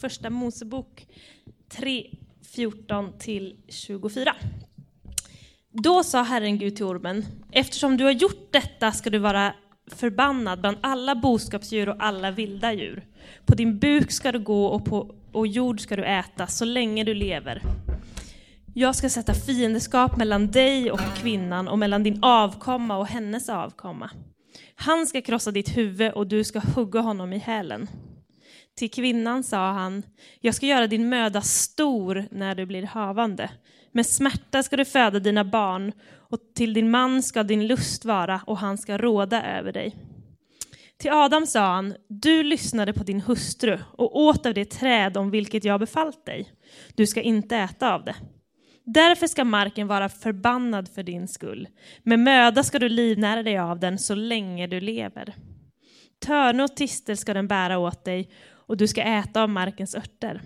första Mosebok 3, 14 till 24. Då sa Herren Gud till ormen, eftersom du har gjort detta ska du vara förbannad bland alla boskapsdjur och alla vilda djur. På din buk ska du gå och, på, och jord ska du äta så länge du lever. Jag ska sätta fiendeskap mellan dig och kvinnan och mellan din avkomma och hennes avkomma. Han ska krossa ditt huvud och du ska hugga honom i hälen. Till kvinnan sa han, jag ska göra din möda stor när du blir havande. Med smärta ska du föda dina barn och till din man ska din lust vara och han ska råda över dig. Till Adam sa han, du lyssnade på din hustru och åt av det träd om vilket jag befallt dig. Du ska inte äta av det. Därför ska marken vara förbannad för din skull. Med möda ska du livnära dig av den så länge du lever. Törne och tistel ska den bära åt dig och du ska äta av markens örter.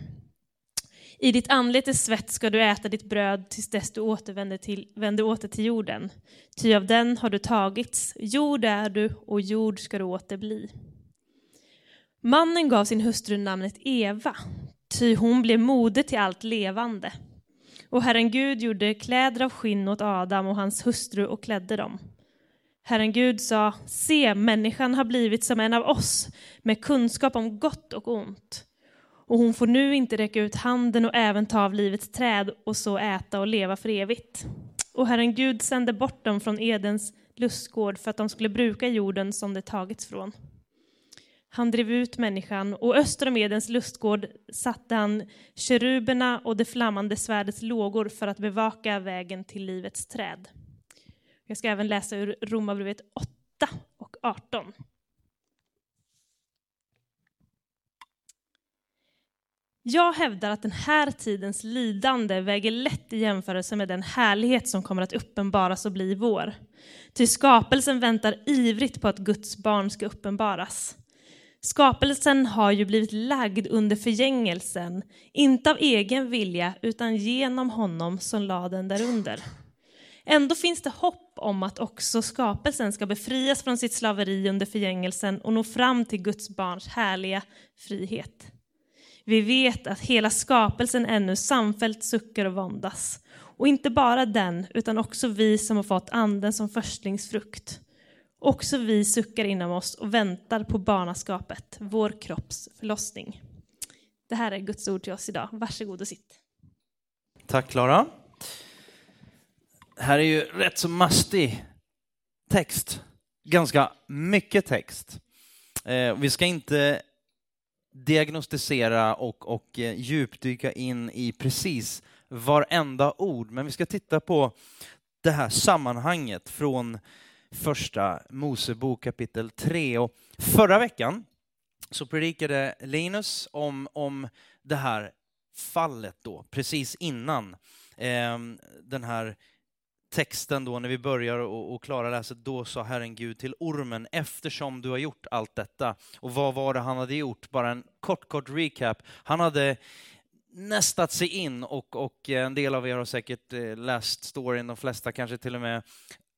I ditt anletes svett ska du äta ditt bröd tills dess du återvänder, till, vänder åter till jorden. Ty av den har du tagits, jord är du och jord ska du åter bli. Mannen gav sin hustru namnet Eva, ty hon blev moder till allt levande. Och Herren Gud gjorde kläder av skinn åt Adam och hans hustru och klädde dem. Herren Gud sa, se, människan har blivit som en av oss, med kunskap om gott och ont. Och hon får nu inte räcka ut handen och även ta av livets träd och så äta och leva för evigt. Och Herren Gud sände bort dem från Edens lustgård för att de skulle bruka jorden som det tagits från. Han drev ut människan och öster om Edens lustgård satte han keruberna och det flammande svärdets lågor för att bevaka vägen till livets träd. Jag ska även läsa ur Romarbrevet 8 och 18. Jag hävdar att den här tidens lidande väger lätt i jämförelse med den härlighet som kommer att uppenbaras och bli vår. Ty skapelsen väntar ivrigt på att Guds barn ska uppenbaras. Skapelsen har ju blivit lagd under förgängelsen, inte av egen vilja utan genom honom som lade den därunder. Ändå finns det hopp om att också skapelsen ska befrias från sitt slaveri under förgängelsen och nå fram till Guds barns härliga frihet. Vi vet att hela skapelsen ännu samfällt suckar och våndas. Och inte bara den, utan också vi som har fått anden som förstlingsfrukt. Också vi suckar inom oss och väntar på barnaskapet, vår kropps förlossning. Det här är Guds ord till oss idag. Varsågod och sitt. Tack Klara. Här är ju rätt så mastig text. Ganska mycket text. Eh, vi ska inte diagnostisera och, och eh, djupdyka in i precis varenda ord, men vi ska titta på det här sammanhanget från första Mosebok kapitel 3. Och förra veckan så predikade Linus om, om det här fallet då, precis innan eh, den här texten då när vi börjar och, och Klara läser, då sa Herren Gud till ormen, eftersom du har gjort allt detta. Och vad var det han hade gjort? Bara en kort, kort recap. Han hade nästat sig in och, och eh, en del av er har säkert eh, läst storyn, de flesta kanske till och med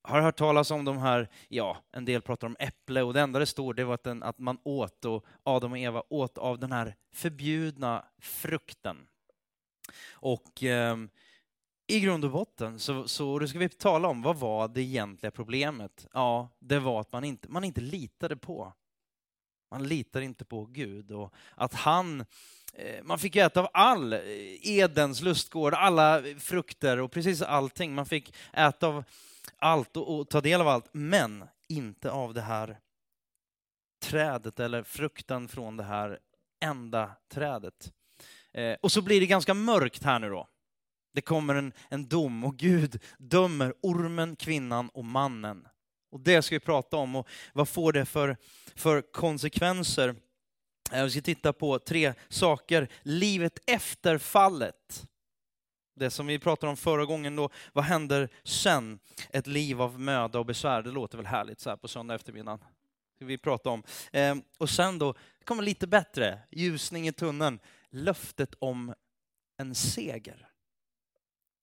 har hört talas om de här, ja, en del pratar om äpple och det enda det står det var att, den, att man åt och Adam och Eva åt av den här förbjudna frukten. Och eh, i grund och botten så, så då ska vi tala om vad var det egentliga problemet? Ja, det var att man inte, man inte litade på. Man litar inte på Gud och att han eh, man fick äta av all eh, Edens lustgård, alla frukter och precis allting. Man fick äta av allt och, och ta del av allt, men inte av det här trädet eller frukten från det här enda trädet. Eh, och så blir det ganska mörkt här nu då. Det kommer en, en dom och Gud dömer ormen, kvinnan och mannen. Och det ska vi prata om och vad får det för, för konsekvenser? Eh, vi ska titta på tre saker. Livet efter fallet. Det som vi pratade om förra gången då, vad händer sen? Ett liv av möda och besvär, det låter väl härligt så här på söndag eftermiddagen? Ska vi prata om. Eh, och sen då, kommer lite bättre, ljusning i tunneln, löftet om en seger.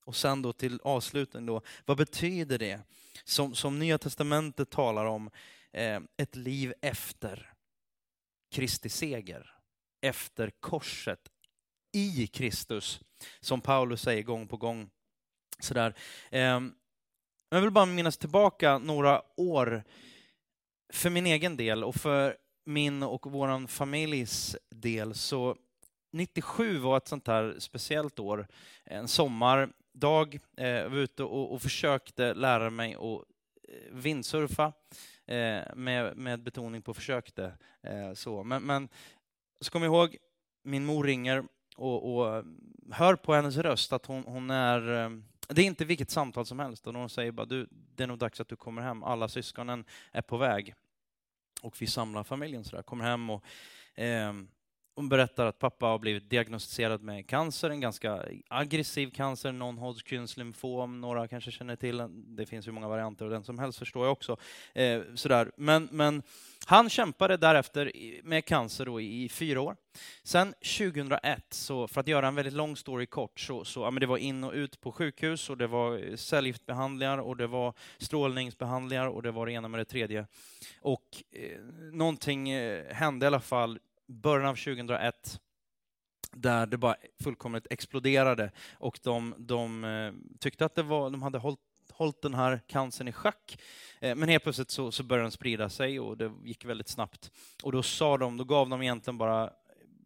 Och sen då till avslutning då, vad betyder det som, som Nya Testamentet talar om, eh, ett liv efter Kristi seger, efter korset, i Kristus, som Paulus säger gång på gång. Sådär. Eh, jag vill bara minnas tillbaka några år för min egen del och för min och vår familjs del. Så 97 var ett sånt här speciellt år. En sommar. Eh, jag var ute och, och försökte lära mig att eh, vindsurfa. Eh, med, med betoning på försökte. Eh, så. Men, men så kom jag ihåg, min mor ringer och, och hör på hennes röst att hon, hon är eh, det är inte vilket samtal som helst. Och hon säger bara, du, det är nog dags att du kommer hem. Alla syskonen är på väg. Och vi samlar familjen sådär, kommer hem och eh, hon berättar att pappa har blivit diagnostiserad med cancer, en ganska aggressiv cancer, non-Hodgkins lymfom, några kanske känner till den. Det finns hur många varianter och den som helst förstår jag också. Eh, sådär. Men, men han kämpade därefter med cancer då i fyra år. Sen 2001, så för att göra en väldigt lång story kort, så, så ja, men det var in och ut på sjukhus och det var cellgiftbehandlingar och det var strålningsbehandlingar och det var det ena med det tredje. Och eh, någonting eh, hände i alla fall början av 2001 där det bara fullkomligt exploderade och de, de eh, tyckte att det var, de hade hållit hållit den här cancern i schack. Eh, men helt plötsligt så, så började den sprida sig och det gick väldigt snabbt. Och då sa de, då gav de egentligen bara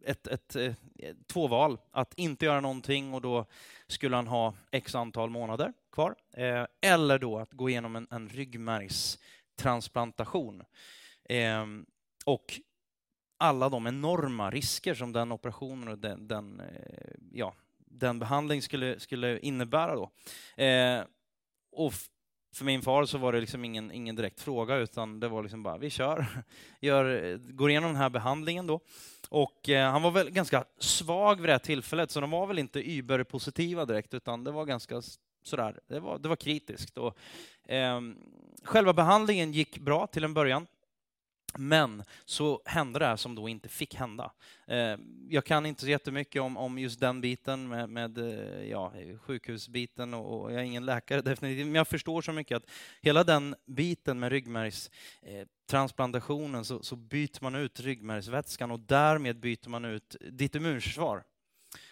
ett, ett, ett, två val. Att inte göra någonting och då skulle han ha x antal månader kvar. eller då att gå igenom en, en ryggmärgstransplantation. Ehm, och alla de enorma risker som den operationen och den, den eh, ja, den behandling skulle, skulle innebära. Då. Eh, och för min far så var det liksom ingen, ingen direkt fråga, utan det var liksom bara, vi kör, Gör, går igenom den här behandlingen då. Och eh, han var väl ganska svag vid det här tillfället, så de var väl inte überpositiva direkt, utan det var ganska sådär, det var, det var kritiskt. Och, eh, själva behandlingen gick bra till en början. Men så hände det här som då inte fick hända. Eh, jag kan inte så jättemycket om, om just den biten med, med eh, ja, sjukhusbiten och, och, jag är ingen läkare definitivt, men jag förstår så mycket att hela den biten med ryggmärgstransplantationen eh, så, så byter man ut ryggmärgsvätskan och därmed byter man ut ditt immunförsvar.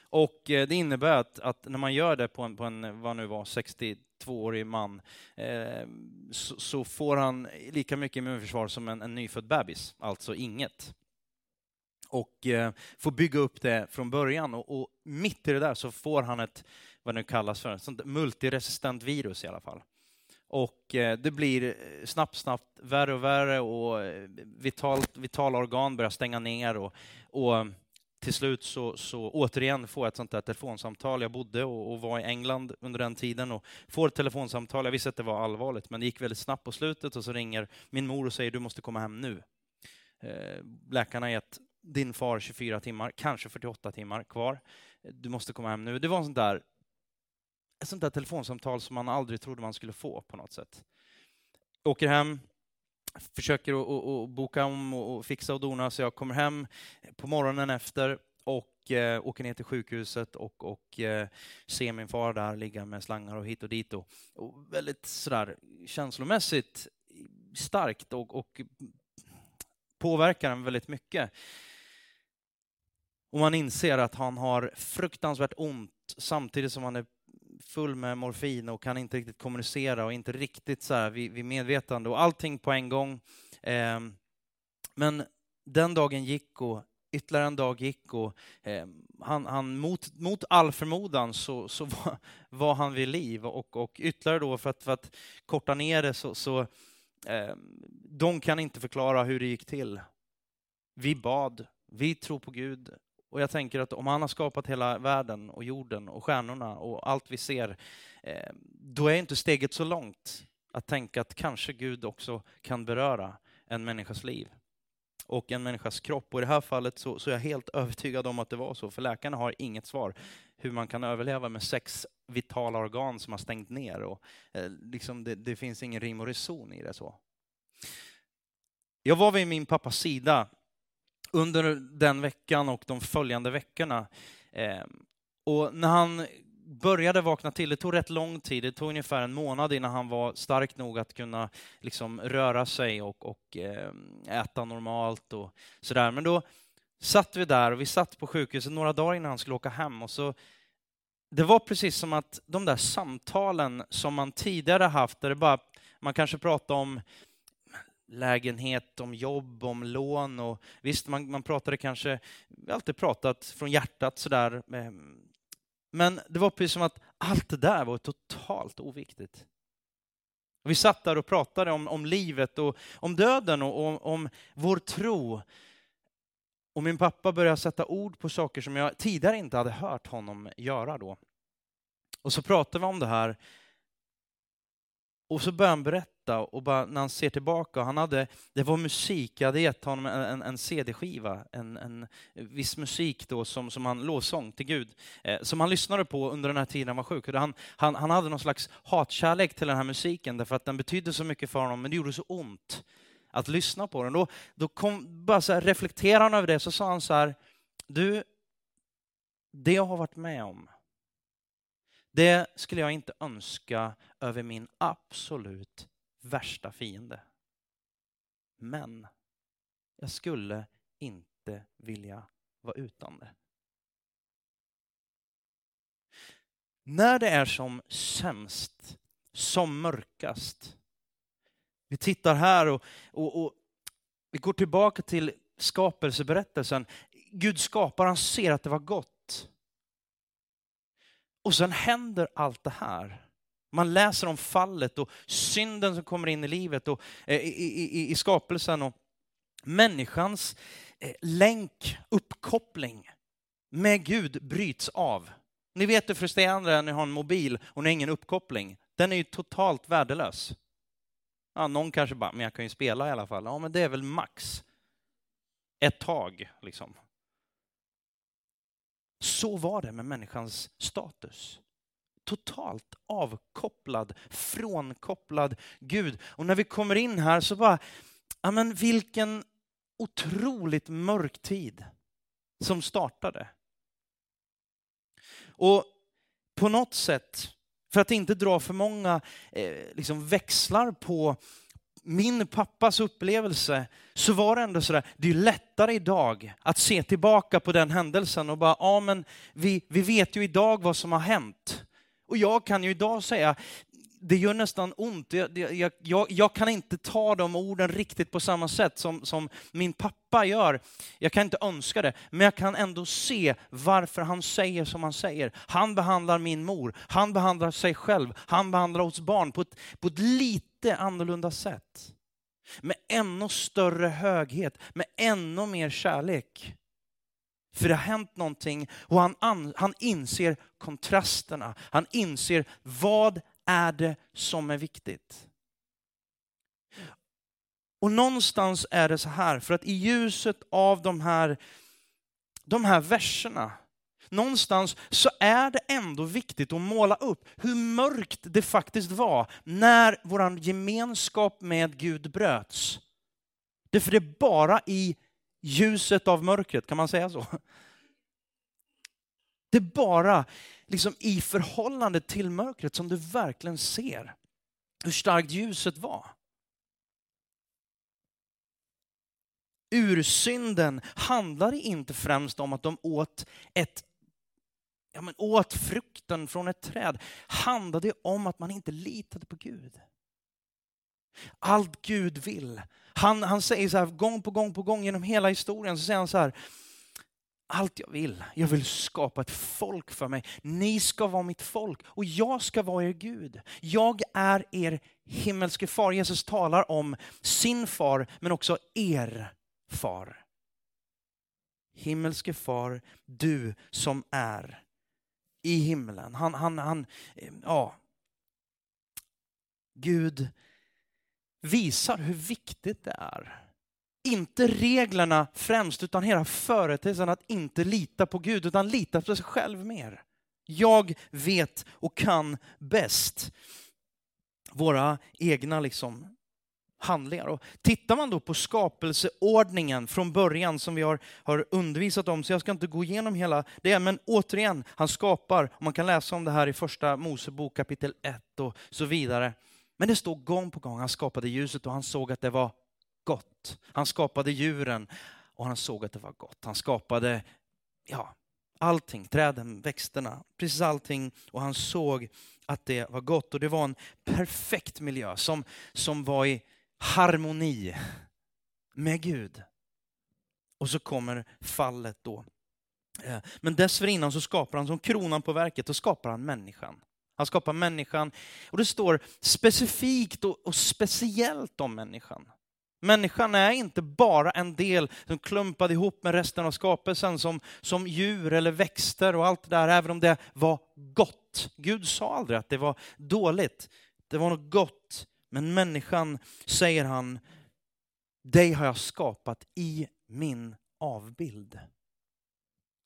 Och eh, det innebär att, att, när man gör det på en, på en vad nu var, 62-årig man, eh, så, så, får han lika mycket immunförsvar som en, en nyfödd bebis, alltså inget. Och eh, får bygga upp det från början. Och, och, mitt i det där så får han ett, vad det nu kallas för, ett multiresistent virus i alla fall. Och eh, det blir snabbt, snabbt värre och värre och eh, vitalt, vitala organ börjar stänga ner och, och till slut så, så återigen får jag ett sånt där telefonsamtal. Jag bodde och, och, var i England under den tiden och får ett telefonsamtal. Jag visste att det var allvarligt, men det gick väldigt snabbt på slutet och så ringer min mor och säger du måste komma hem nu. Eh, läkarna har gett din far 24 timmar, kanske 48 timmar kvar. Du måste komma hem nu. Det var en sån där, ett sånt där telefonsamtal som man aldrig trodde man skulle få på något sätt. Jag åker hem, försöker att boka om och fixa och dona, så jag kommer hem på morgonen efter och eh, åker ner till sjukhuset och, och eh, ser min far där ligga med slangar och hit och dit. Och, och väldigt sådär känslomässigt starkt och, och påverkar en väldigt mycket. Och man inser att han har fruktansvärt ont samtidigt som han är full med morfin och kan inte riktigt kommunicera och inte riktigt så här vid, vid medvetande och allting på en gång. Eh, men den dagen gick och ytterligare en dag gick och eh, han, han, mot, mot all förmodan så, så var, var, han vid liv och, och ytterligare då för att, för att korta ner det så, så eh, de kan inte förklara hur det gick till. Vi bad, vi tror på Gud, och jag tänker att om han har skapat hela världen och jorden och stjärnorna och allt vi ser, eh, då är inte steget så långt att tänka att kanske Gud också kan beröra en människas liv och en människas kropp. Och i det här fallet så, så är jag helt övertygad om att det var så, för läkarna har inget svar hur man kan överleva med sex vitala organ som har stängt ner. Och, eh, liksom det, det finns ingen rim och reson i det. så. Jag var vid min pappas sida under den veckan och de följande veckorna. Ehm, och när han började vakna till, det tog rätt lång tid, det tog ungefär en månad innan han var stark nog att kunna liksom röra sig och, och ehm, äta normalt och sådär. Men då, satt vi där och vi satt på sjukhuset några dagar innan han skulle åka hem och så det var precis som att de där samtalen som man tidigare haft, där det bara, man kanske pratade om lägenhet, om jobb, om lån och visst, man, man pratade kanske, vi har alltid pratat från hjärtat sådär. Eh, men det var precis som att allt det där var totalt oviktigt. Vi satt där och pratade om, om livet och om döden och om, om vår tro. Och min pappa började sätta ord på saker som jag tidigare inte hade hört honom göra då. Och så pratade vi om det här. Och så börjar han berätta och bara, när han ser tillbaka, han hade, det var musik, jag hade gett honom en, en, en CD-skiva, en, en viss musik då som, som han, lovsång till Gud, eh, som han lyssnade på under den här tiden han var sjuk. Han, han, han hade någon slags hatkärlek till den här musiken därför att den betydde så mycket för honom, men det gjorde så ont att lyssna på den. Då, då kom, bara så här, reflekterade han över det, så sa han så här, du, det jag har varit med om, det skulle jag inte önska över min absolut värsta fiende. Men jag skulle inte vilja vara utan det. När det är som sämst, som mörkast, vi tittar här och, och, och vi går tillbaka till skapelseberättelsen. Gud skapar, han ser att det var gott. Och sen händer allt det här. Man läser om fallet och synden som kommer in i livet och eh, i, i, i skapelsen och människans eh, länk, uppkoppling med Gud bryts av. Ni vet hur frustrerande det är när ni har en mobil och ni har ingen uppkoppling. Den är ju totalt värdelös. Ja, någon kanske bara, men jag kan ju spela i alla fall. Ja, men det är väl max ett tag, liksom. Så var det med människans status. Totalt avkopplad, frånkopplad Gud. Och när vi kommer in här så bara, ja men vilken otroligt mörk tid som startade. Och på något sätt, för att inte dra för många eh, liksom växlar på min pappas upplevelse så var det ändå sådär, det är lättare idag att se tillbaka på den händelsen och bara, ja men vi, vi vet ju idag vad som har hänt. Och jag kan ju idag säga, det gör nästan ont. Jag, jag, jag, jag, kan inte ta de orden riktigt på samma sätt som, som min pappa gör. Jag kan inte önska det, men jag kan ändå se varför han säger som han säger. Han behandlar min mor, han behandlar sig själv, han behandlar oss barn på ett, på ett lite annorlunda sätt. Med ännu större höghet, med ännu mer kärlek. För det har hänt någonting och han, han inser kontrasterna. Han inser vad är det som är viktigt? Och någonstans är det så här, för att i ljuset av de här, de här verserna, någonstans så är det ändå viktigt att måla upp hur mörkt det faktiskt var när vår gemenskap med Gud bröts. Det för det är bara i ljuset av mörkret, kan man säga så? Det är bara liksom i förhållande till mörkret som du verkligen ser hur starkt ljuset var. Ursynden handlade inte främst om att de åt, ett, ja men åt frukten från ett träd. handlade om att man inte litade på Gud. Allt Gud vill. Han, han säger så här gång på gång på gång genom hela historien, så säger han så här, allt jag vill. Jag vill skapa ett folk för mig. Ni ska vara mitt folk och jag ska vara er Gud. Jag är er himmelske far. Jesus talar om sin far men också er far. Himmelske far, du som är i himlen. Han, han, han, ja. Gud visar hur viktigt det är inte reglerna främst, utan hela företeelsen att inte lita på Gud, utan lita på sig själv mer. Jag vet och kan bäst. Våra egna liksom handlingar. Och tittar man då på skapelseordningen från början som vi har, har undervisat om, så jag ska inte gå igenom hela det, men återigen, han skapar, och man kan läsa om det här i första Mosebok kapitel 1 och så vidare. Men det står gång på gång, han skapade ljuset och han såg att det var gott. Han skapade djuren och han såg att det var gott. Han skapade ja, allting, träden, växterna, precis allting och han såg att det var gott och det var en perfekt miljö som, som var i harmoni med Gud. Och så kommer fallet då. Eh, men dessförinnan så skapar han som kronan på verket, och skapar han människan. Han skapar människan och det står specifikt och, och speciellt om människan. Människan är inte bara en del som klumpad ihop med resten av skapelsen som, som djur eller växter och allt det där, även om det var gott. Gud sa aldrig att det var dåligt. Det var något gott. Men människan, säger han, dig har jag skapat i min avbild.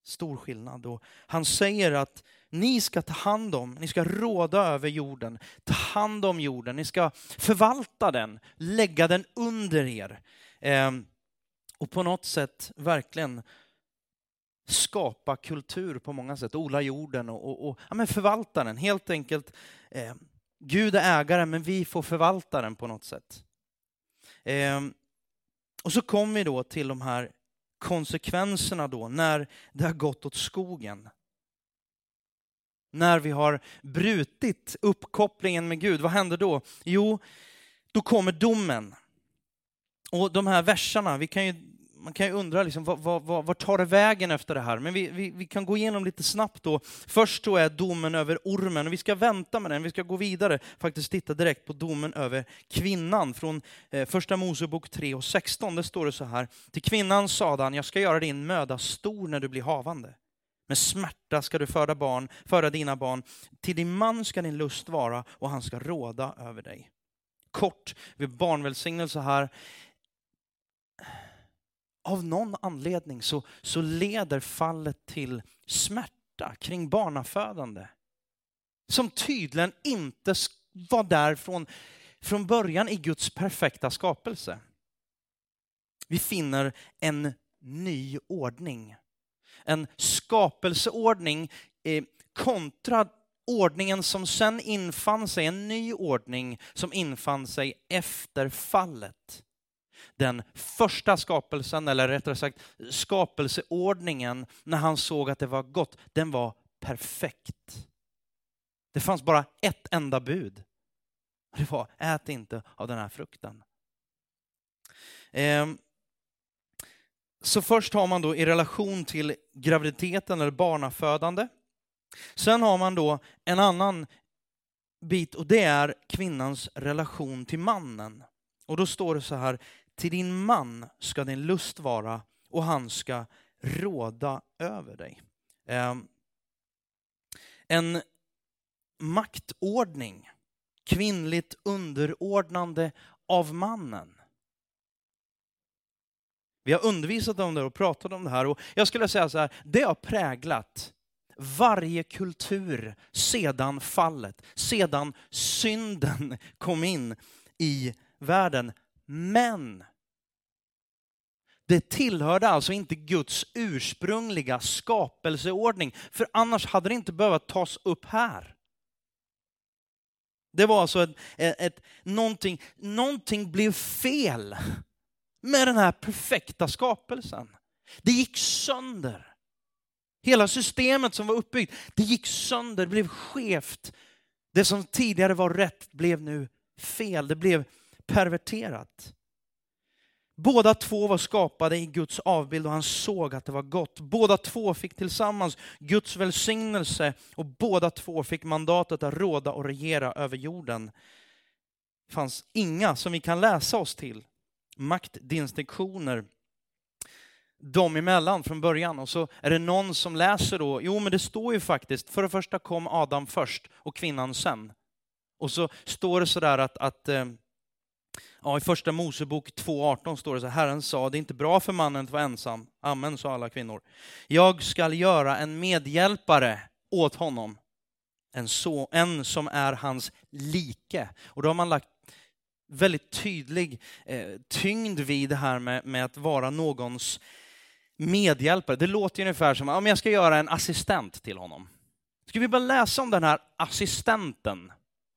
Stor skillnad. Och han säger att ni ska ta hand om, ni ska råda över jorden, ta hand om jorden, ni ska förvalta den, lägga den under er. Eh, och på något sätt verkligen skapa kultur på många sätt, odla jorden och, och, och ja, men förvalta den. Helt enkelt, eh, Gud är ägaren men vi får förvalta den på något sätt. Eh, och så kommer vi då till de här konsekvenserna då när det har gått åt skogen. När vi har brutit uppkopplingen med Gud, vad händer då? Jo, då kommer domen. Och de här verserna, vi kan ju man kan ju undra, liksom, vad, vad, vad, vad tar det vägen efter det här? Men vi, vi, vi, kan gå igenom lite snabbt då. Först då är domen över ormen, och vi ska vänta med den, vi ska gå vidare, faktiskt titta direkt på domen över kvinnan från eh, första Mosebok 3 och 16. Där står det så här, till kvinnan sade han, jag ska göra din möda stor när du blir havande. Med smärta ska du föda barn, föra dina barn. Till din man ska din lust vara och han ska råda över dig. Kort vid barnvälsignelse här av någon anledning så, så leder fallet till smärta kring barnafödande. Som tydligen inte var där från, från början i Guds perfekta skapelse. Vi finner en ny ordning. En skapelseordning eh, kontra ordningen som sen infann sig, en ny ordning som infann sig efter fallet den första skapelsen, eller rättare sagt skapelseordningen, när han såg att det var gott, den var perfekt. Det fanns bara ett enda bud. Det var, ät inte av den här frukten. Ehm, så först har man då i relation till graviditeten eller barnafödande. Sen har man då en annan bit och det är kvinnans relation till mannen. Och då står det så här, till din man ska din lust vara och han ska råda över dig. Ehm, en maktordning, kvinnligt underordnande av mannen. Vi har undervisat om det och pratat om det här och jag skulle säga så här, det har präglat varje kultur sedan fallet, sedan synden kom in i världen. Men det tillhörde alltså inte Guds ursprungliga skapelseordning, för annars hade det inte behövt tas upp här. Det var alltså ett, ett, ett, någonting, någonting blev fel med den här perfekta skapelsen. Det gick sönder. Hela systemet som var uppbyggt, det gick sönder, det blev skevt. Det som tidigare var rätt blev nu fel, det blev perverterat. Båda två var skapade i Guds avbild och han såg att det var gott. Båda två fick tillsammans Guds välsignelse och båda två fick mandatet att råda och regera över jorden. Det fanns inga som vi kan läsa oss till maktdistinktioner dem emellan från början. Och så är det någon som läser då, jo men det står ju faktiskt, för det första kom Adam först och kvinnan sen. Och så står det sådär att, att eh, Ja, I första Mosebok 2.18 står det så här, Herren sa, det är inte bra för mannen att vara ensam. Amen, sa alla kvinnor. Jag skall göra en medhjälpare åt honom, en, så, en som är hans like. Och då har man lagt väldigt tydlig eh, tyngd vid det här med, med att vara någons medhjälpare. Det låter ungefär som om jag ska göra en assistent till honom. Ska vi bara läsa om den här assistenten?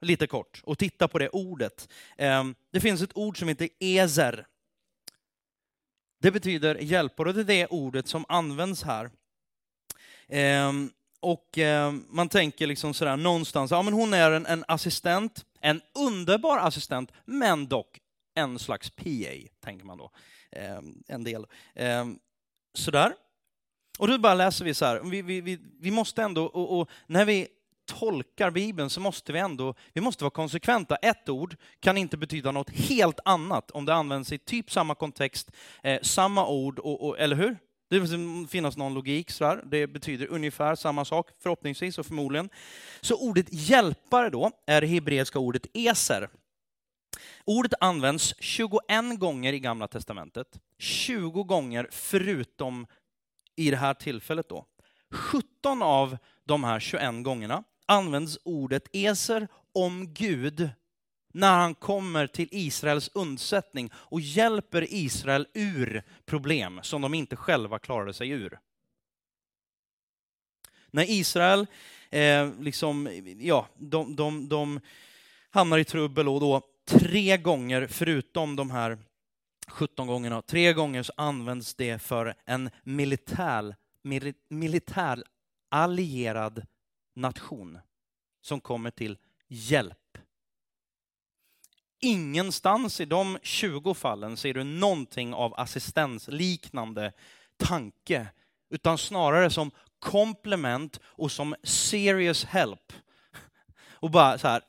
Lite kort och titta på det ordet. Ehm, det finns ett ord som heter ezer. Det betyder hjälpare och det är det ordet som används här. Ehm, och ehm, man tänker liksom sådär någonstans, ja men hon är en, en assistent, en underbar assistent, men dock en slags PA, tänker man då. En del. Sådär. Och då bara läser vi så här, vi, vi, vi, vi måste ändå, och, och, när vi tolkar Bibeln så måste vi ändå, vi måste vara konsekventa. Ett ord kan inte betyda något helt annat om det används i typ samma kontext, eh, samma ord, och, och, eller hur? Det måste finnas någon logik, så här. det betyder ungefär samma sak, förhoppningsvis och förmodligen. Så ordet hjälpare då är det hebreiska ordet eser. Ordet används 21 gånger i Gamla Testamentet, 20 gånger förutom i det här tillfället då. 17 av de här 21 gångerna används ordet eser om Gud när han kommer till Israels undsättning och hjälper Israel ur problem som de inte själva klarade sig ur. När Israel eh, liksom, ja, de, de, de hamnar i trubbel och då tre gånger, förutom de här 17 gångerna, tre gånger så används det för en militär, militär allierad nation som kommer till hjälp. Ingenstans i de 20 fallen ser du någonting av assistensliknande tanke, utan snarare som komplement och som serious help. Och bara så här,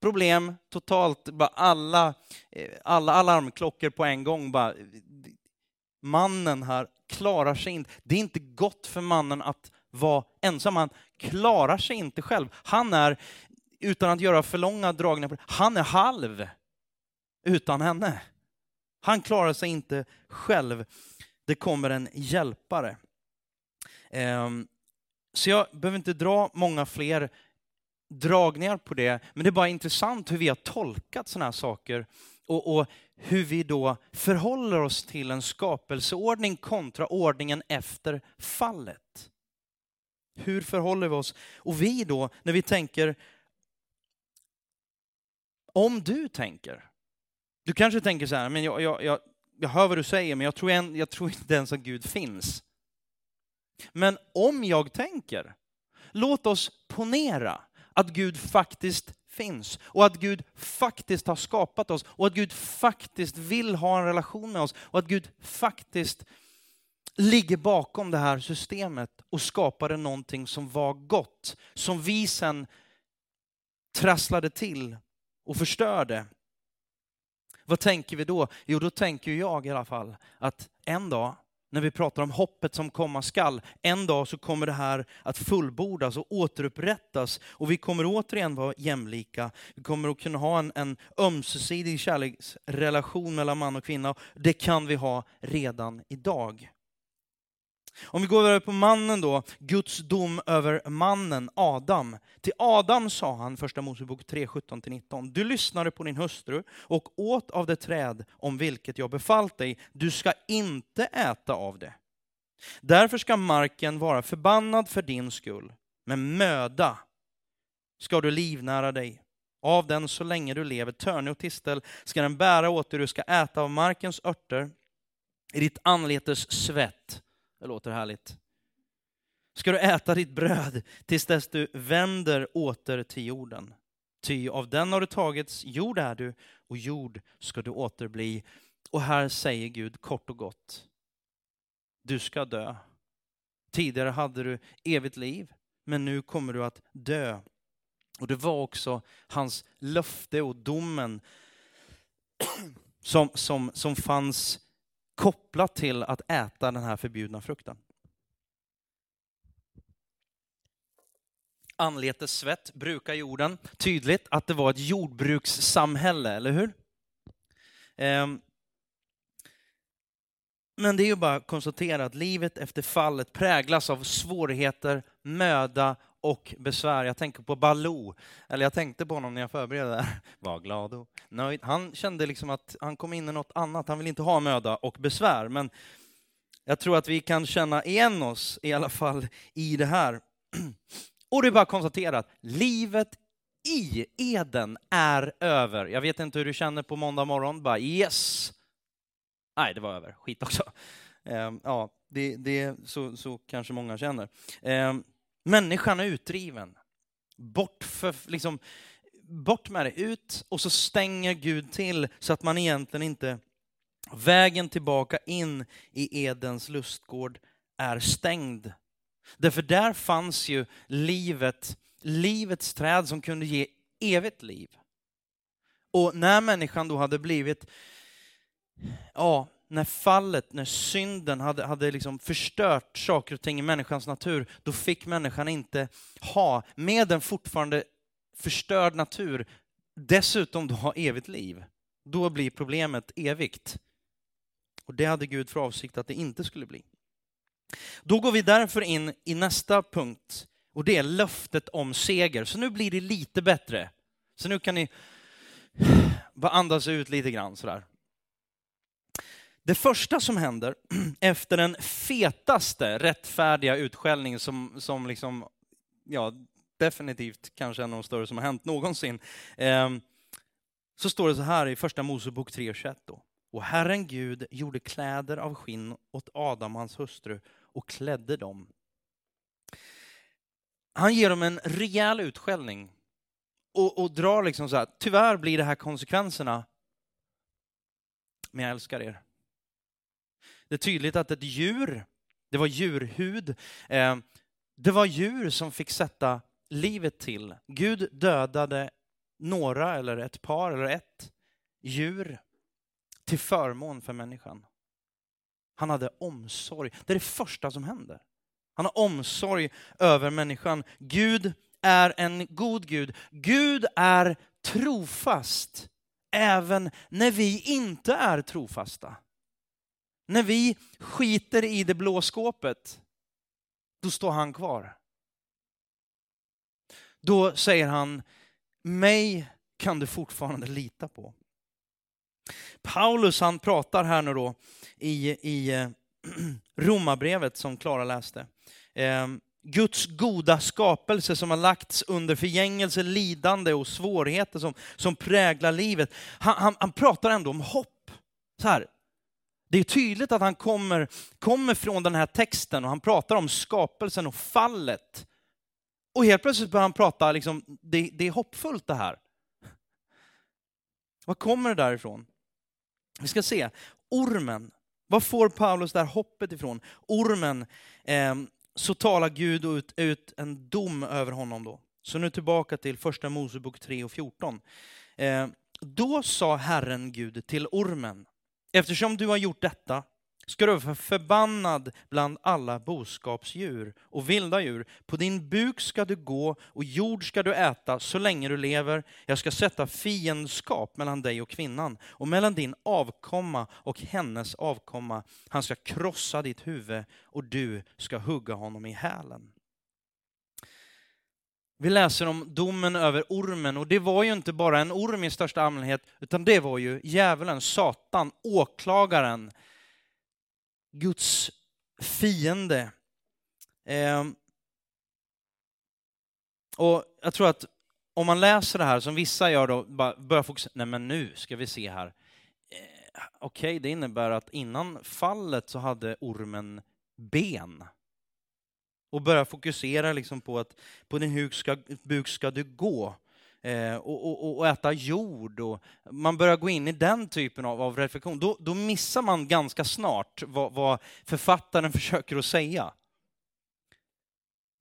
problem totalt, bara alla, eh, alla alarmklockor på en gång. Bara, mannen här klarar sig inte. Det är inte gott för mannen att vara ensam. Han klarar sig inte själv. Han är, utan att göra för långa dragningar, han är halv utan henne. Han klarar sig inte själv. Det kommer en hjälpare. Ehm, så jag behöver inte dra många fler dragningar på det, men det är bara intressant hur vi har tolkat sådana här saker och, och, hur vi då förhåller oss till en skapelseordning kontra ordningen efter fallet. Hur förhåller vi oss? Och vi då, när vi tänker, om du tänker, du kanske tänker så här, men jag, jag, jag, jag hör vad du säger, men jag tror, en, jag tror inte ens att Gud finns. Men om jag tänker, låt oss ponera att Gud faktiskt finns och att Gud faktiskt har skapat oss och att Gud faktiskt vill ha en relation med oss och att Gud faktiskt ligger bakom det här systemet och skapade någonting som var gott, som vi sen trasslade till och förstörde. Vad tänker vi då? Jo, då tänker jag i alla fall att en dag när vi pratar om hoppet som komma skall. En dag så kommer det här att fullbordas och återupprättas och vi kommer återigen vara jämlika. Vi kommer att kunna ha en, en ömsesidig kärleksrelation mellan man och kvinna. Det kan vi ha redan idag. Om vi går över på mannen då, Guds dom över mannen Adam. Till Adam sa han, första Mosebok 3, 17-19, du lyssnade på din hustru och åt av det träd om vilket jag befallt dig, du ska inte äta av det. Därför ska marken vara förbannad för din skull, med möda ska du livnära dig. Av den så länge du lever, törne och tistel ska den bära åt dig, du ska äta av markens örter, i ditt anletes svett det låter härligt. Ska du äta ditt bröd tills dess du vänder åter till jorden. Ty av den har du tagits, jord är du, och jord ska du återbli. Och här säger Gud kort och gott, du ska dö. Tidigare hade du evigt liv, men nu kommer du att dö. Och det var också hans löfte och domen som, som, som fanns kopplat till att äta den här förbjudna frukten. Anletes svett brukar jorden. Tydligt att det var ett jordbrukssamhälle, eller hur? Ehm. Men det är ju bara att konstatera att livet efter fallet präglas av svårigheter, möda och besvär. Jag tänker på Baloo, eller jag tänkte på honom när jag förberedde det här. Var glad och nöjd. Han kände liksom att han kom in i något annat. Han vill inte ha möda och besvär, men jag tror att vi kan känna igen oss i alla fall i det här. Och det är bara att konstatera att livet i Eden är över. Jag vet inte hur du känner på måndag morgon, bara yes, Nej, det var över. Skit också. Ehm, ja, det, det så, så kanske många känner. Ehm, Människan är utdriven. Bort, för, liksom, bort med det, ut och så stänger Gud till så att man egentligen inte... Vägen tillbaka in i Edens lustgård är stängd. Därför där fanns ju livet, livets träd som kunde ge evigt liv. Och när människan då hade blivit, ja, när fallet, när synden hade, hade liksom förstört saker och ting i människans natur, då fick människan inte ha, med en fortfarande förstörd natur, dessutom då ha evigt liv. Då blir problemet evigt. Och det hade Gud för avsikt att det inte skulle bli. Då går vi därför in i nästa punkt, och det är löftet om seger. Så nu blir det lite bättre. Så nu kan ni bara andas ut lite grann sådär. Det första som händer efter den fetaste rättfärdiga utskällning som, som liksom, ja, definitivt kanske en av de större som har hänt någonsin, eh, så står det så här i första Mosebok 3.21 då. Och Herren Gud gjorde kläder av skinn åt Adam och hans hustru och klädde dem. Han ger dem en rejäl utskällning och, och drar liksom så här, tyvärr blir det här konsekvenserna, men jag älskar er. Det är tydligt att ett djur, det var djurhud, eh, det var djur som fick sätta livet till. Gud dödade några, eller ett par, eller ett djur till förmån för människan. Han hade omsorg. Det är det första som händer. Han har omsorg över människan. Gud är en god Gud. Gud är trofast även när vi inte är trofasta. När vi skiter i det blå skåpet, då står han kvar. Då säger han, mig kan du fortfarande lita på. Paulus han pratar här nu då i, i eh, romabrevet Romarbrevet som Klara läste. Ehm, Guds goda skapelse som har lagts under förgängelse, lidande och svårigheter som, som präglar livet. Han, han, han pratar ändå om hopp. Så här, det är tydligt att han kommer, kommer från den här texten och han pratar om skapelsen och fallet. Och helt plötsligt börjar han prata, liksom, det, det är hoppfullt det här. Var kommer det därifrån? Vi ska se. Ormen. Var får Paulus det här hoppet ifrån? Ormen, eh, så talar Gud ut, ut en dom över honom då. Så nu tillbaka till första Mosebok 3 och 14. Eh, då sa Herren Gud till ormen, Eftersom du har gjort detta ska du vara förbannad bland alla boskapsdjur och vilda djur. På din buk ska du gå och jord ska du äta så länge du lever. Jag ska sätta fiendskap mellan dig och kvinnan och mellan din avkomma och hennes avkomma. Han ska krossa ditt huvud och du ska hugga honom i hälen. Vi läser om domen över ormen och det var ju inte bara en orm i största allmänhet, utan det var ju djävulen, Satan, åklagaren, Guds fiende. Eh, och jag tror att om man läser det här, som vissa gör då, bara börjar fokusera, nej men nu ska vi se här. Eh, Okej, okay, det innebär att innan fallet så hade ormen ben och börja fokusera liksom på att på din huk ska, buk ska du gå. Eh, och, och, och, äta jord. Och man börjar gå in i den typen av, av reflektion. Då, då, missar man ganska snart vad, vad författaren försöker att säga.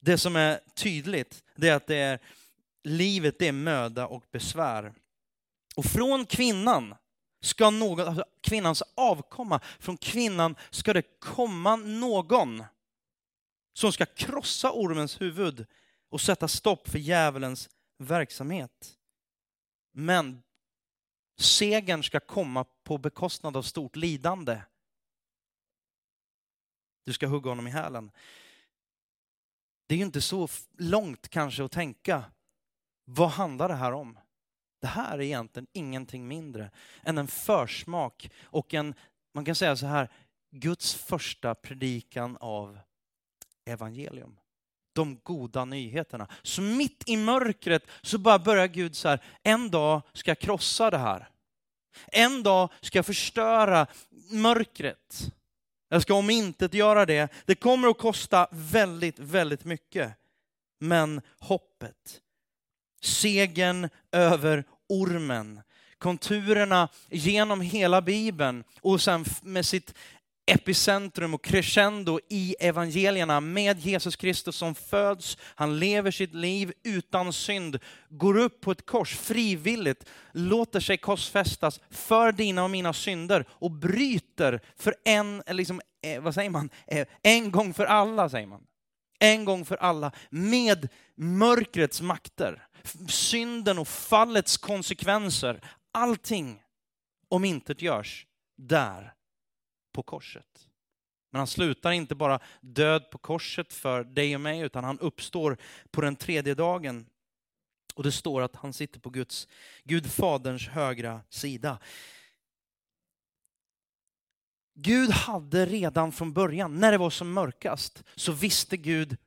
Det som är tydligt, det är att det är, livet det är möda och besvär. Och från kvinnan ska någon, alltså kvinnans avkomma, från kvinnan ska det komma någon som ska krossa ormens huvud och sätta stopp för djävulens verksamhet. Men segern ska komma på bekostnad av stort lidande. Du ska hugga honom i hälen. Det är ju inte så långt kanske att tänka. Vad handlar det här om? Det här är egentligen ingenting mindre än en försmak och en, man kan säga så här, Guds första predikan av evangelium. De goda nyheterna. Så mitt i mörkret så bara börjar Gud så här, en dag ska jag krossa det här. En dag ska jag förstöra mörkret. Jag ska om inte göra det. Det kommer att kosta väldigt, väldigt mycket. Men hoppet, segern över ormen, konturerna genom hela Bibeln och sen med sitt epicentrum och crescendo i evangelierna med Jesus Kristus som föds, han lever sitt liv utan synd, går upp på ett kors frivilligt, låter sig korsfästas för dina och mina synder och bryter för en, liksom, eh, vad säger man, eh, en gång för alla säger man. En gång för alla med mörkrets makter, synden och fallets konsekvenser. Allting om intet görs där på korset. Men han slutar inte bara död på korset för dig och mig, utan han uppstår på den tredje dagen. Och det står att han sitter på Guds, Gud faderns högra sida. Gud hade redan från början, när det var som mörkast, så visste Gud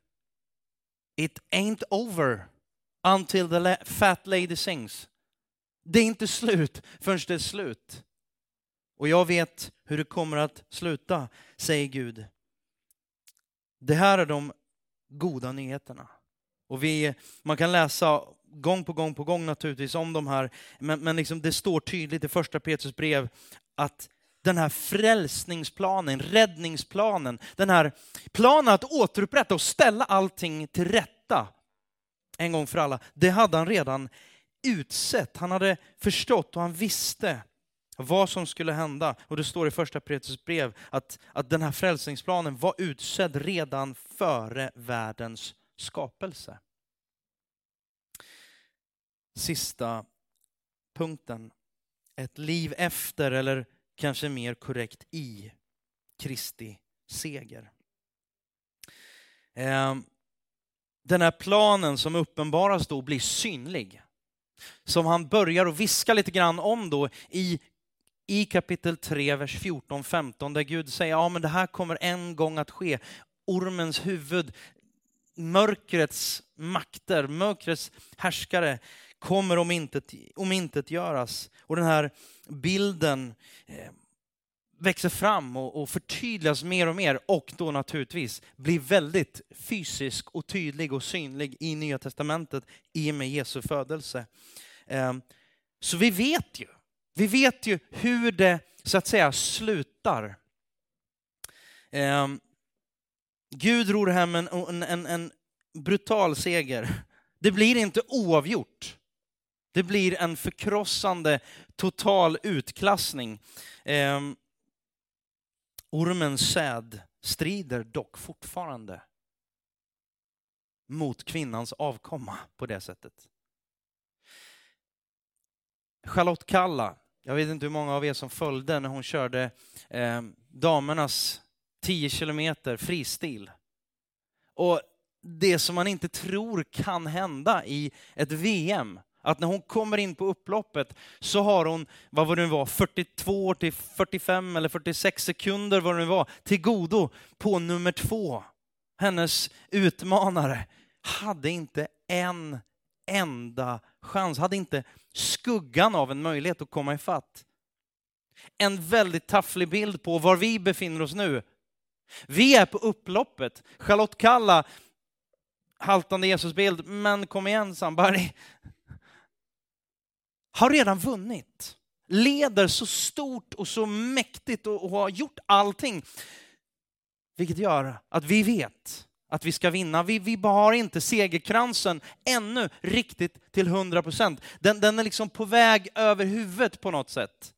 It ain't over until the fat lady sings. Det är inte slut förrän det är slut. Och jag vet hur det kommer att sluta, säger Gud. Det här är de goda nyheterna. Och vi, man kan läsa gång på gång på gång naturligtvis om de här, men, men liksom det står tydligt i första Petrus brev att den här frälsningsplanen, räddningsplanen, den här planen att återupprätta och ställa allting till rätta en gång för alla, det hade han redan utsett. Han hade förstått och han visste vad som skulle hända. Och det står i första Petrus brev att, att den här frälsningsplanen var utsedd redan före världens skapelse. Sista punkten. Ett liv efter, eller kanske mer korrekt i, Kristi seger. Ehm, den här planen som uppenbaras då blir synlig. Som han börjar att viska lite grann om då i i kapitel 3, vers 14-15, där Gud säger ja men det här kommer en gång att ske. Ormens huvud, mörkrets makter, mörkrets härskare kommer om intet, om intet göras. Och den här bilden eh, växer fram och, och förtydligas mer och mer och då naturligtvis blir väldigt fysisk och tydlig och synlig i Nya Testamentet i och med Jesu födelse. Eh, så vi vet ju vi vet ju hur det så att säga slutar. Eh, Gud ror hem en, en, en brutal seger. Det blir inte oavgjort. Det blir en förkrossande total utklassning. Eh, ormens säd strider dock fortfarande mot kvinnans avkomma på det sättet. Charlotte Kalla jag vet inte hur många av er som följde när hon körde eh, damernas 10 kilometer fristil. Och det som man inte tror kan hända i ett VM, att när hon kommer in på upploppet så har hon, vad var det nu var, 42 till 45 eller 46 sekunder vad det nu var, till godo på nummer två. Hennes utmanare hade inte en enda chans, hade inte skuggan av en möjlighet att komma ifatt. En väldigt tafflig bild på var vi befinner oss nu. Vi är på upploppet. Charlotte Kalla, haltande Jesusbild, men kom igen Sandberg. Har redan vunnit. Leder så stort och så mäktigt och, och har gjort allting. Vilket gör att vi vet att vi ska vinna. Vi, vi har inte segerkransen ännu riktigt till 100 procent. Den, den är liksom på väg över huvudet på något sätt.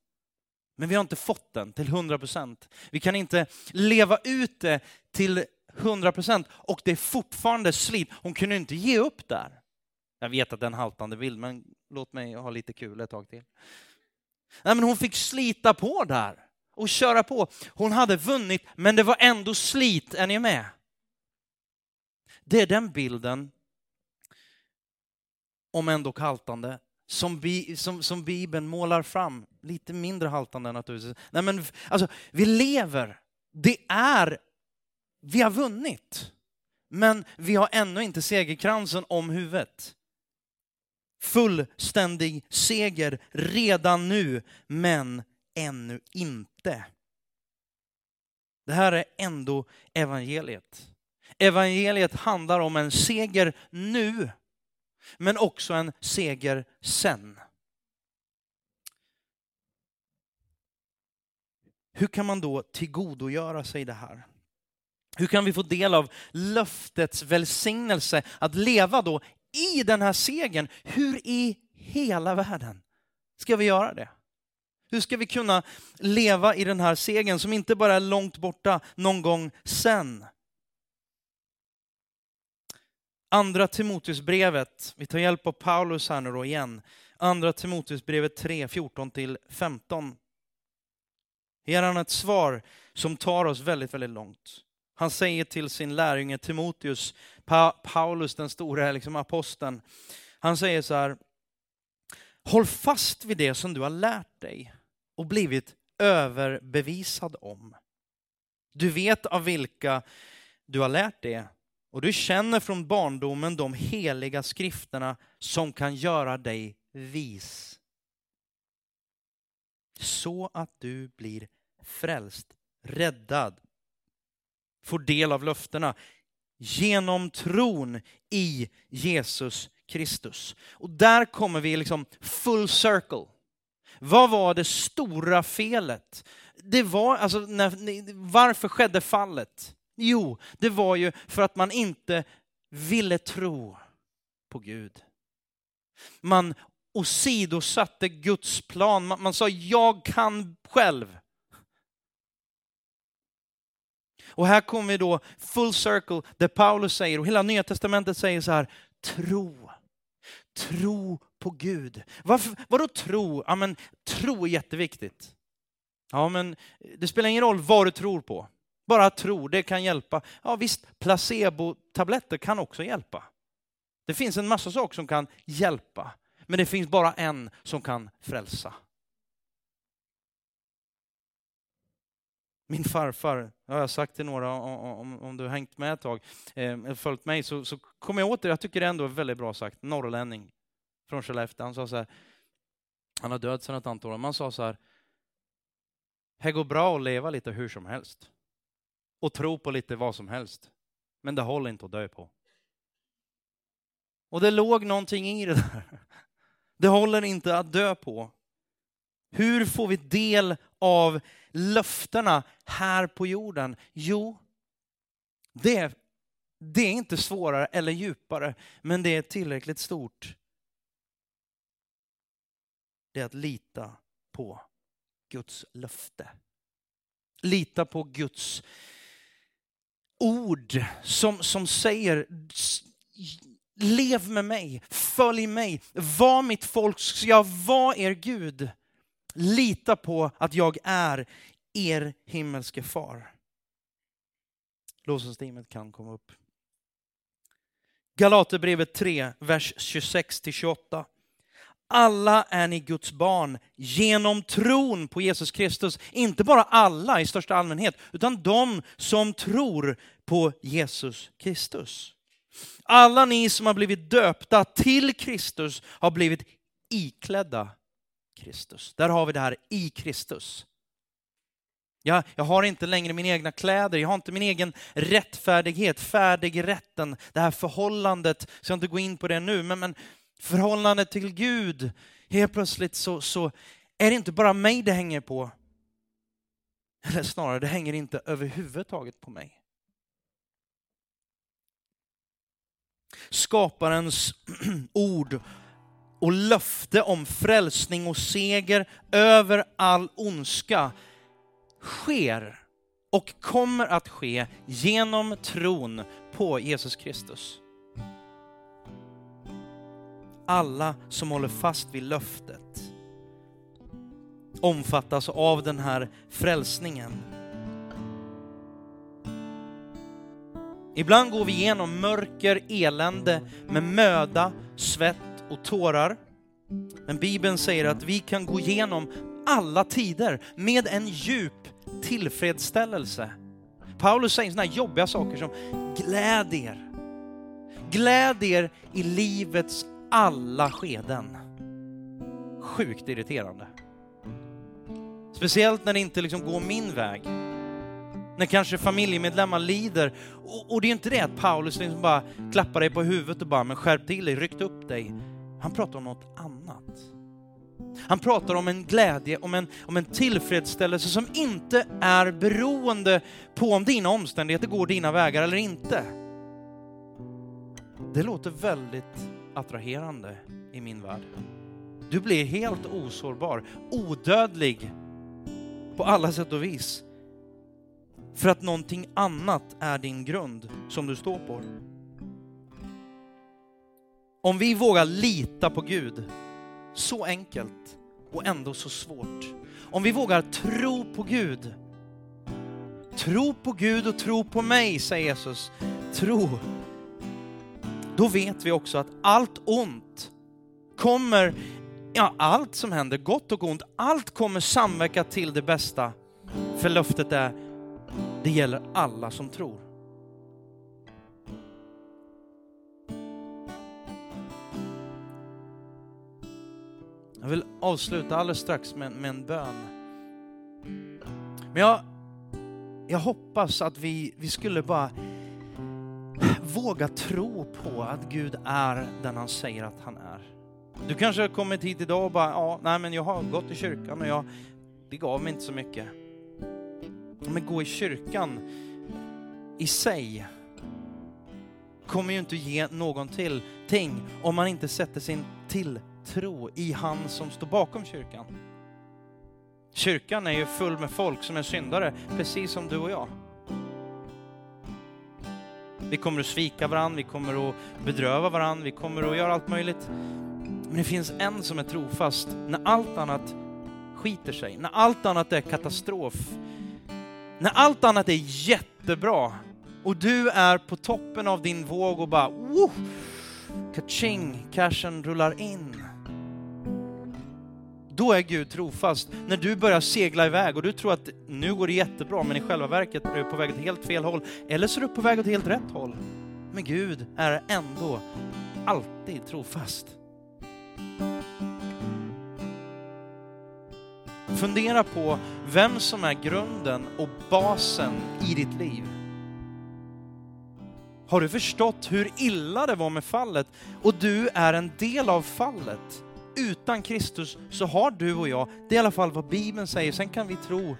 Men vi har inte fått den till 100 procent. Vi kan inte leva ut det till 100 procent och det är fortfarande slit. Hon kunde inte ge upp där. Jag vet att det är en haltande bild, men låt mig ha lite kul ett tag till. Nej, men hon fick slita på där och köra på. Hon hade vunnit, men det var ändå slit. Är ni med? Det är den bilden, om ändå haltande, som, bi, som, som Bibeln målar fram. Lite mindre haltande naturligtvis. Nej, men, alltså, vi lever. Det är, vi har vunnit. Men vi har ännu inte segerkransen om huvudet. fullständig seger redan nu, men ännu inte. Det här är ändå evangeliet. Evangeliet handlar om en seger nu, men också en seger sen. Hur kan man då tillgodogöra sig det här? Hur kan vi få del av löftets välsignelse att leva då i den här segern? Hur i hela världen ska vi göra det? Hur ska vi kunna leva i den här segern som inte bara är långt borta någon gång sen? Andra Timoteusbrevet, vi tar hjälp av Paulus här nu då igen. Andra Timoteusbrevet 3, 14-15. Ger han ett svar som tar oss väldigt, väldigt långt. Han säger till sin lärjunge Timoteus, pa Paulus den stora liksom aposteln, han säger så här, håll fast vid det som du har lärt dig och blivit överbevisad om. Du vet av vilka du har lärt det och du känner från barndomen de heliga skrifterna som kan göra dig vis. Så att du blir frälst, räddad, får del av löftena genom tron i Jesus Kristus. Och där kommer vi liksom full circle. Vad var det stora felet? Det var, alltså, när, varför skedde fallet? Jo, det var ju för att man inte ville tro på Gud. Man åsidosatte Guds plan. Man, man sa, jag kan själv. Och här kommer vi då full circle där Paulus säger, och hela Nya Testamentet säger så här, tro. Tro på Gud. Varför, vadå tro? Ja, men tro är jätteviktigt. Ja, men det spelar ingen roll vad du tror på. Bara tro, det kan hjälpa. Ja visst, placebotabletter kan också hjälpa. Det finns en massa saker som kan hjälpa. Men det finns bara en som kan frälsa. Min farfar, jag har sagt till några om, om, du har hängt med ett tag, eh, följt mig, så, så kommer jag åt det. Jag tycker det ändå är väldigt bra sagt. Norrlänning från Skellefteå. Han sa så här, han har dött sedan ett antal år, man sa så här, det går bra att leva lite hur som helst och tro på lite vad som helst. Men det håller inte att dö på. Och det låg någonting i det där. Det håller inte att dö på. Hur får vi del av löftena här på jorden? Jo, det, det är inte svårare eller djupare, men det är tillräckligt stort. Det är att lita på Guds löfte. Lita på Guds ord som, som säger lev med mig, följ mig, var mitt folk, ska jag vara er Gud. Lita på att jag är er himmelske far. Lovsångsteamet kan komma upp. Galaterbrevet 3, vers 26-28. Alla är ni Guds barn genom tron på Jesus Kristus. Inte bara alla i största allmänhet, utan de som tror på Jesus Kristus. Alla ni som har blivit döpta till Kristus har blivit iklädda Kristus. Där har vi det här i Kristus. Jag, jag har inte längre mina egna kläder, jag har inte min egen rättfärdighet, färdigrätten, det här förhållandet, så jag ska inte gå in på det nu, men, men förhållandet till Gud, helt plötsligt så, så är det inte bara mig det hänger på. Eller snarare, det hänger inte överhuvudtaget på mig. Skaparens ord och löfte om frälsning och seger över all ondska sker och kommer att ske genom tron på Jesus Kristus. Alla som håller fast vid löftet omfattas av den här frälsningen. Ibland går vi igenom mörker, elände med möda, svett och tårar. Men Bibeln säger att vi kan gå igenom alla tider med en djup tillfredsställelse. Paulus säger sådana här jobbiga saker som gläd er. Gläd er i livets alla skeden. Sjukt irriterande. Speciellt när det inte liksom går min väg. När kanske familjemedlemmar lider. Och, och det är inte det att Paulus liksom bara klappar dig på huvudet och bara, men skärp till dig, ryckt upp dig. Han pratar om något annat. Han pratar om en glädje, om en, om en tillfredsställelse som inte är beroende på om dina omständigheter går dina vägar eller inte. Det låter väldigt attraherande i min värld. Du blir helt osårbar, odödlig på alla sätt och vis. För att någonting annat är din grund som du står på. Om vi vågar lita på Gud, så enkelt och ändå så svårt. Om vi vågar tro på Gud, tro på Gud och tro på mig, säger Jesus. Tro. Då vet vi också att allt ont kommer, ja allt som händer, gott och ont, allt kommer samverka till det bästa. För löftet är, det gäller alla som tror. Jag vill avsluta alldeles strax med, med en bön. Men jag, jag hoppas att vi, vi skulle bara våga tro på att Gud är den han säger att han är. Du kanske har kommit hit idag och bara, ja, nej men jag har gått i kyrkan och jag, det gav mig inte så mycket. Men gå i kyrkan i sig kommer ju inte ge någon till ting om man inte sätter sin tilltro i han som står bakom kyrkan. Kyrkan är ju full med folk som är syndare, precis som du och jag. Vi kommer att svika varandra, vi kommer att bedröva varandra, vi kommer att göra allt möjligt. Men det finns en som är trofast när allt annat skiter sig, när allt annat är katastrof, när allt annat är jättebra och du är på toppen av din våg och bara woo, kaching, cashen rullar in. Då är Gud trofast. När du börjar segla iväg och du tror att nu går det jättebra, men i själva verket är du på väg åt helt fel håll. Eller så är du på väg åt helt rätt håll. Men Gud är ändå alltid trofast. Fundera på vem som är grunden och basen i ditt liv. Har du förstått hur illa det var med fallet och du är en del av fallet? Utan Kristus så har du och jag, det är i alla fall vad Bibeln säger, sen kan vi tro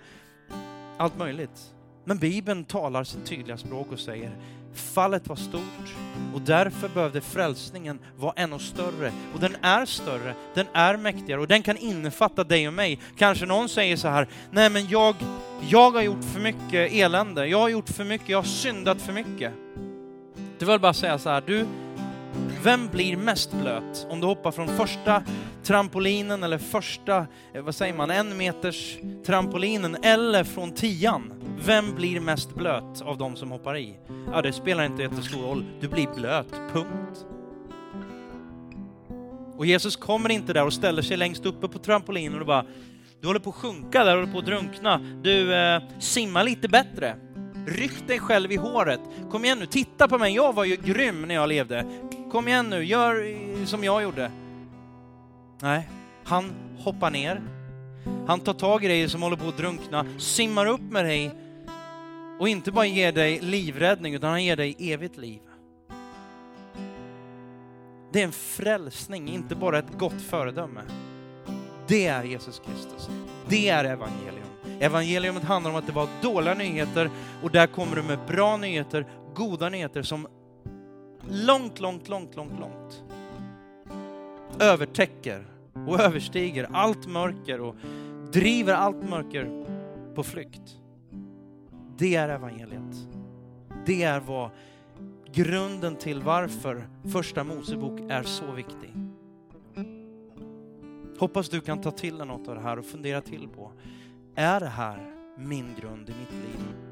allt möjligt. Men Bibeln talar sitt tydliga språk och säger fallet var stort och därför behövde frälsningen vara ännu större. Och den är större, den är mäktigare och den kan innefatta dig och mig. Kanske någon säger så här, nej men jag, jag har gjort för mycket elände, jag har gjort för mycket, jag har syndat för mycket. Du vill bara säga så här, du, vem blir mest blöt? Om du hoppar från första trampolinen eller första, eh, vad säger man, en meters trampolinen eller från tian. Vem blir mest blöt av de som hoppar i? Ja, det spelar inte jättestor roll. Du blir blöt, punkt. Och Jesus kommer inte där och ställer sig längst uppe på trampolinen och bara, du håller på att sjunka där, du håller på att drunkna. Du, eh, simma lite bättre. Ryck dig själv i håret. Kom igen nu, titta på mig. Jag var ju grym när jag levde. Kom igen nu, gör som jag gjorde. Nej, han hoppar ner. Han tar tag i dig som håller på att drunkna, simmar upp med dig och inte bara ger dig livräddning, utan han ger dig evigt liv. Det är en frälsning, inte bara ett gott föredöme. Det är Jesus Kristus. Det är evangelium. Evangeliumet handlar om att det var dåliga nyheter och där kommer du med bra nyheter, goda nyheter som långt, långt, långt, långt, långt övertäcker och överstiger allt mörker och driver allt mörker på flykt. Det är evangeliet. Det är vad grunden till varför första Mosebok är så viktig. Hoppas du kan ta till dig något av det här och fundera till på, är det här min grund i mitt liv?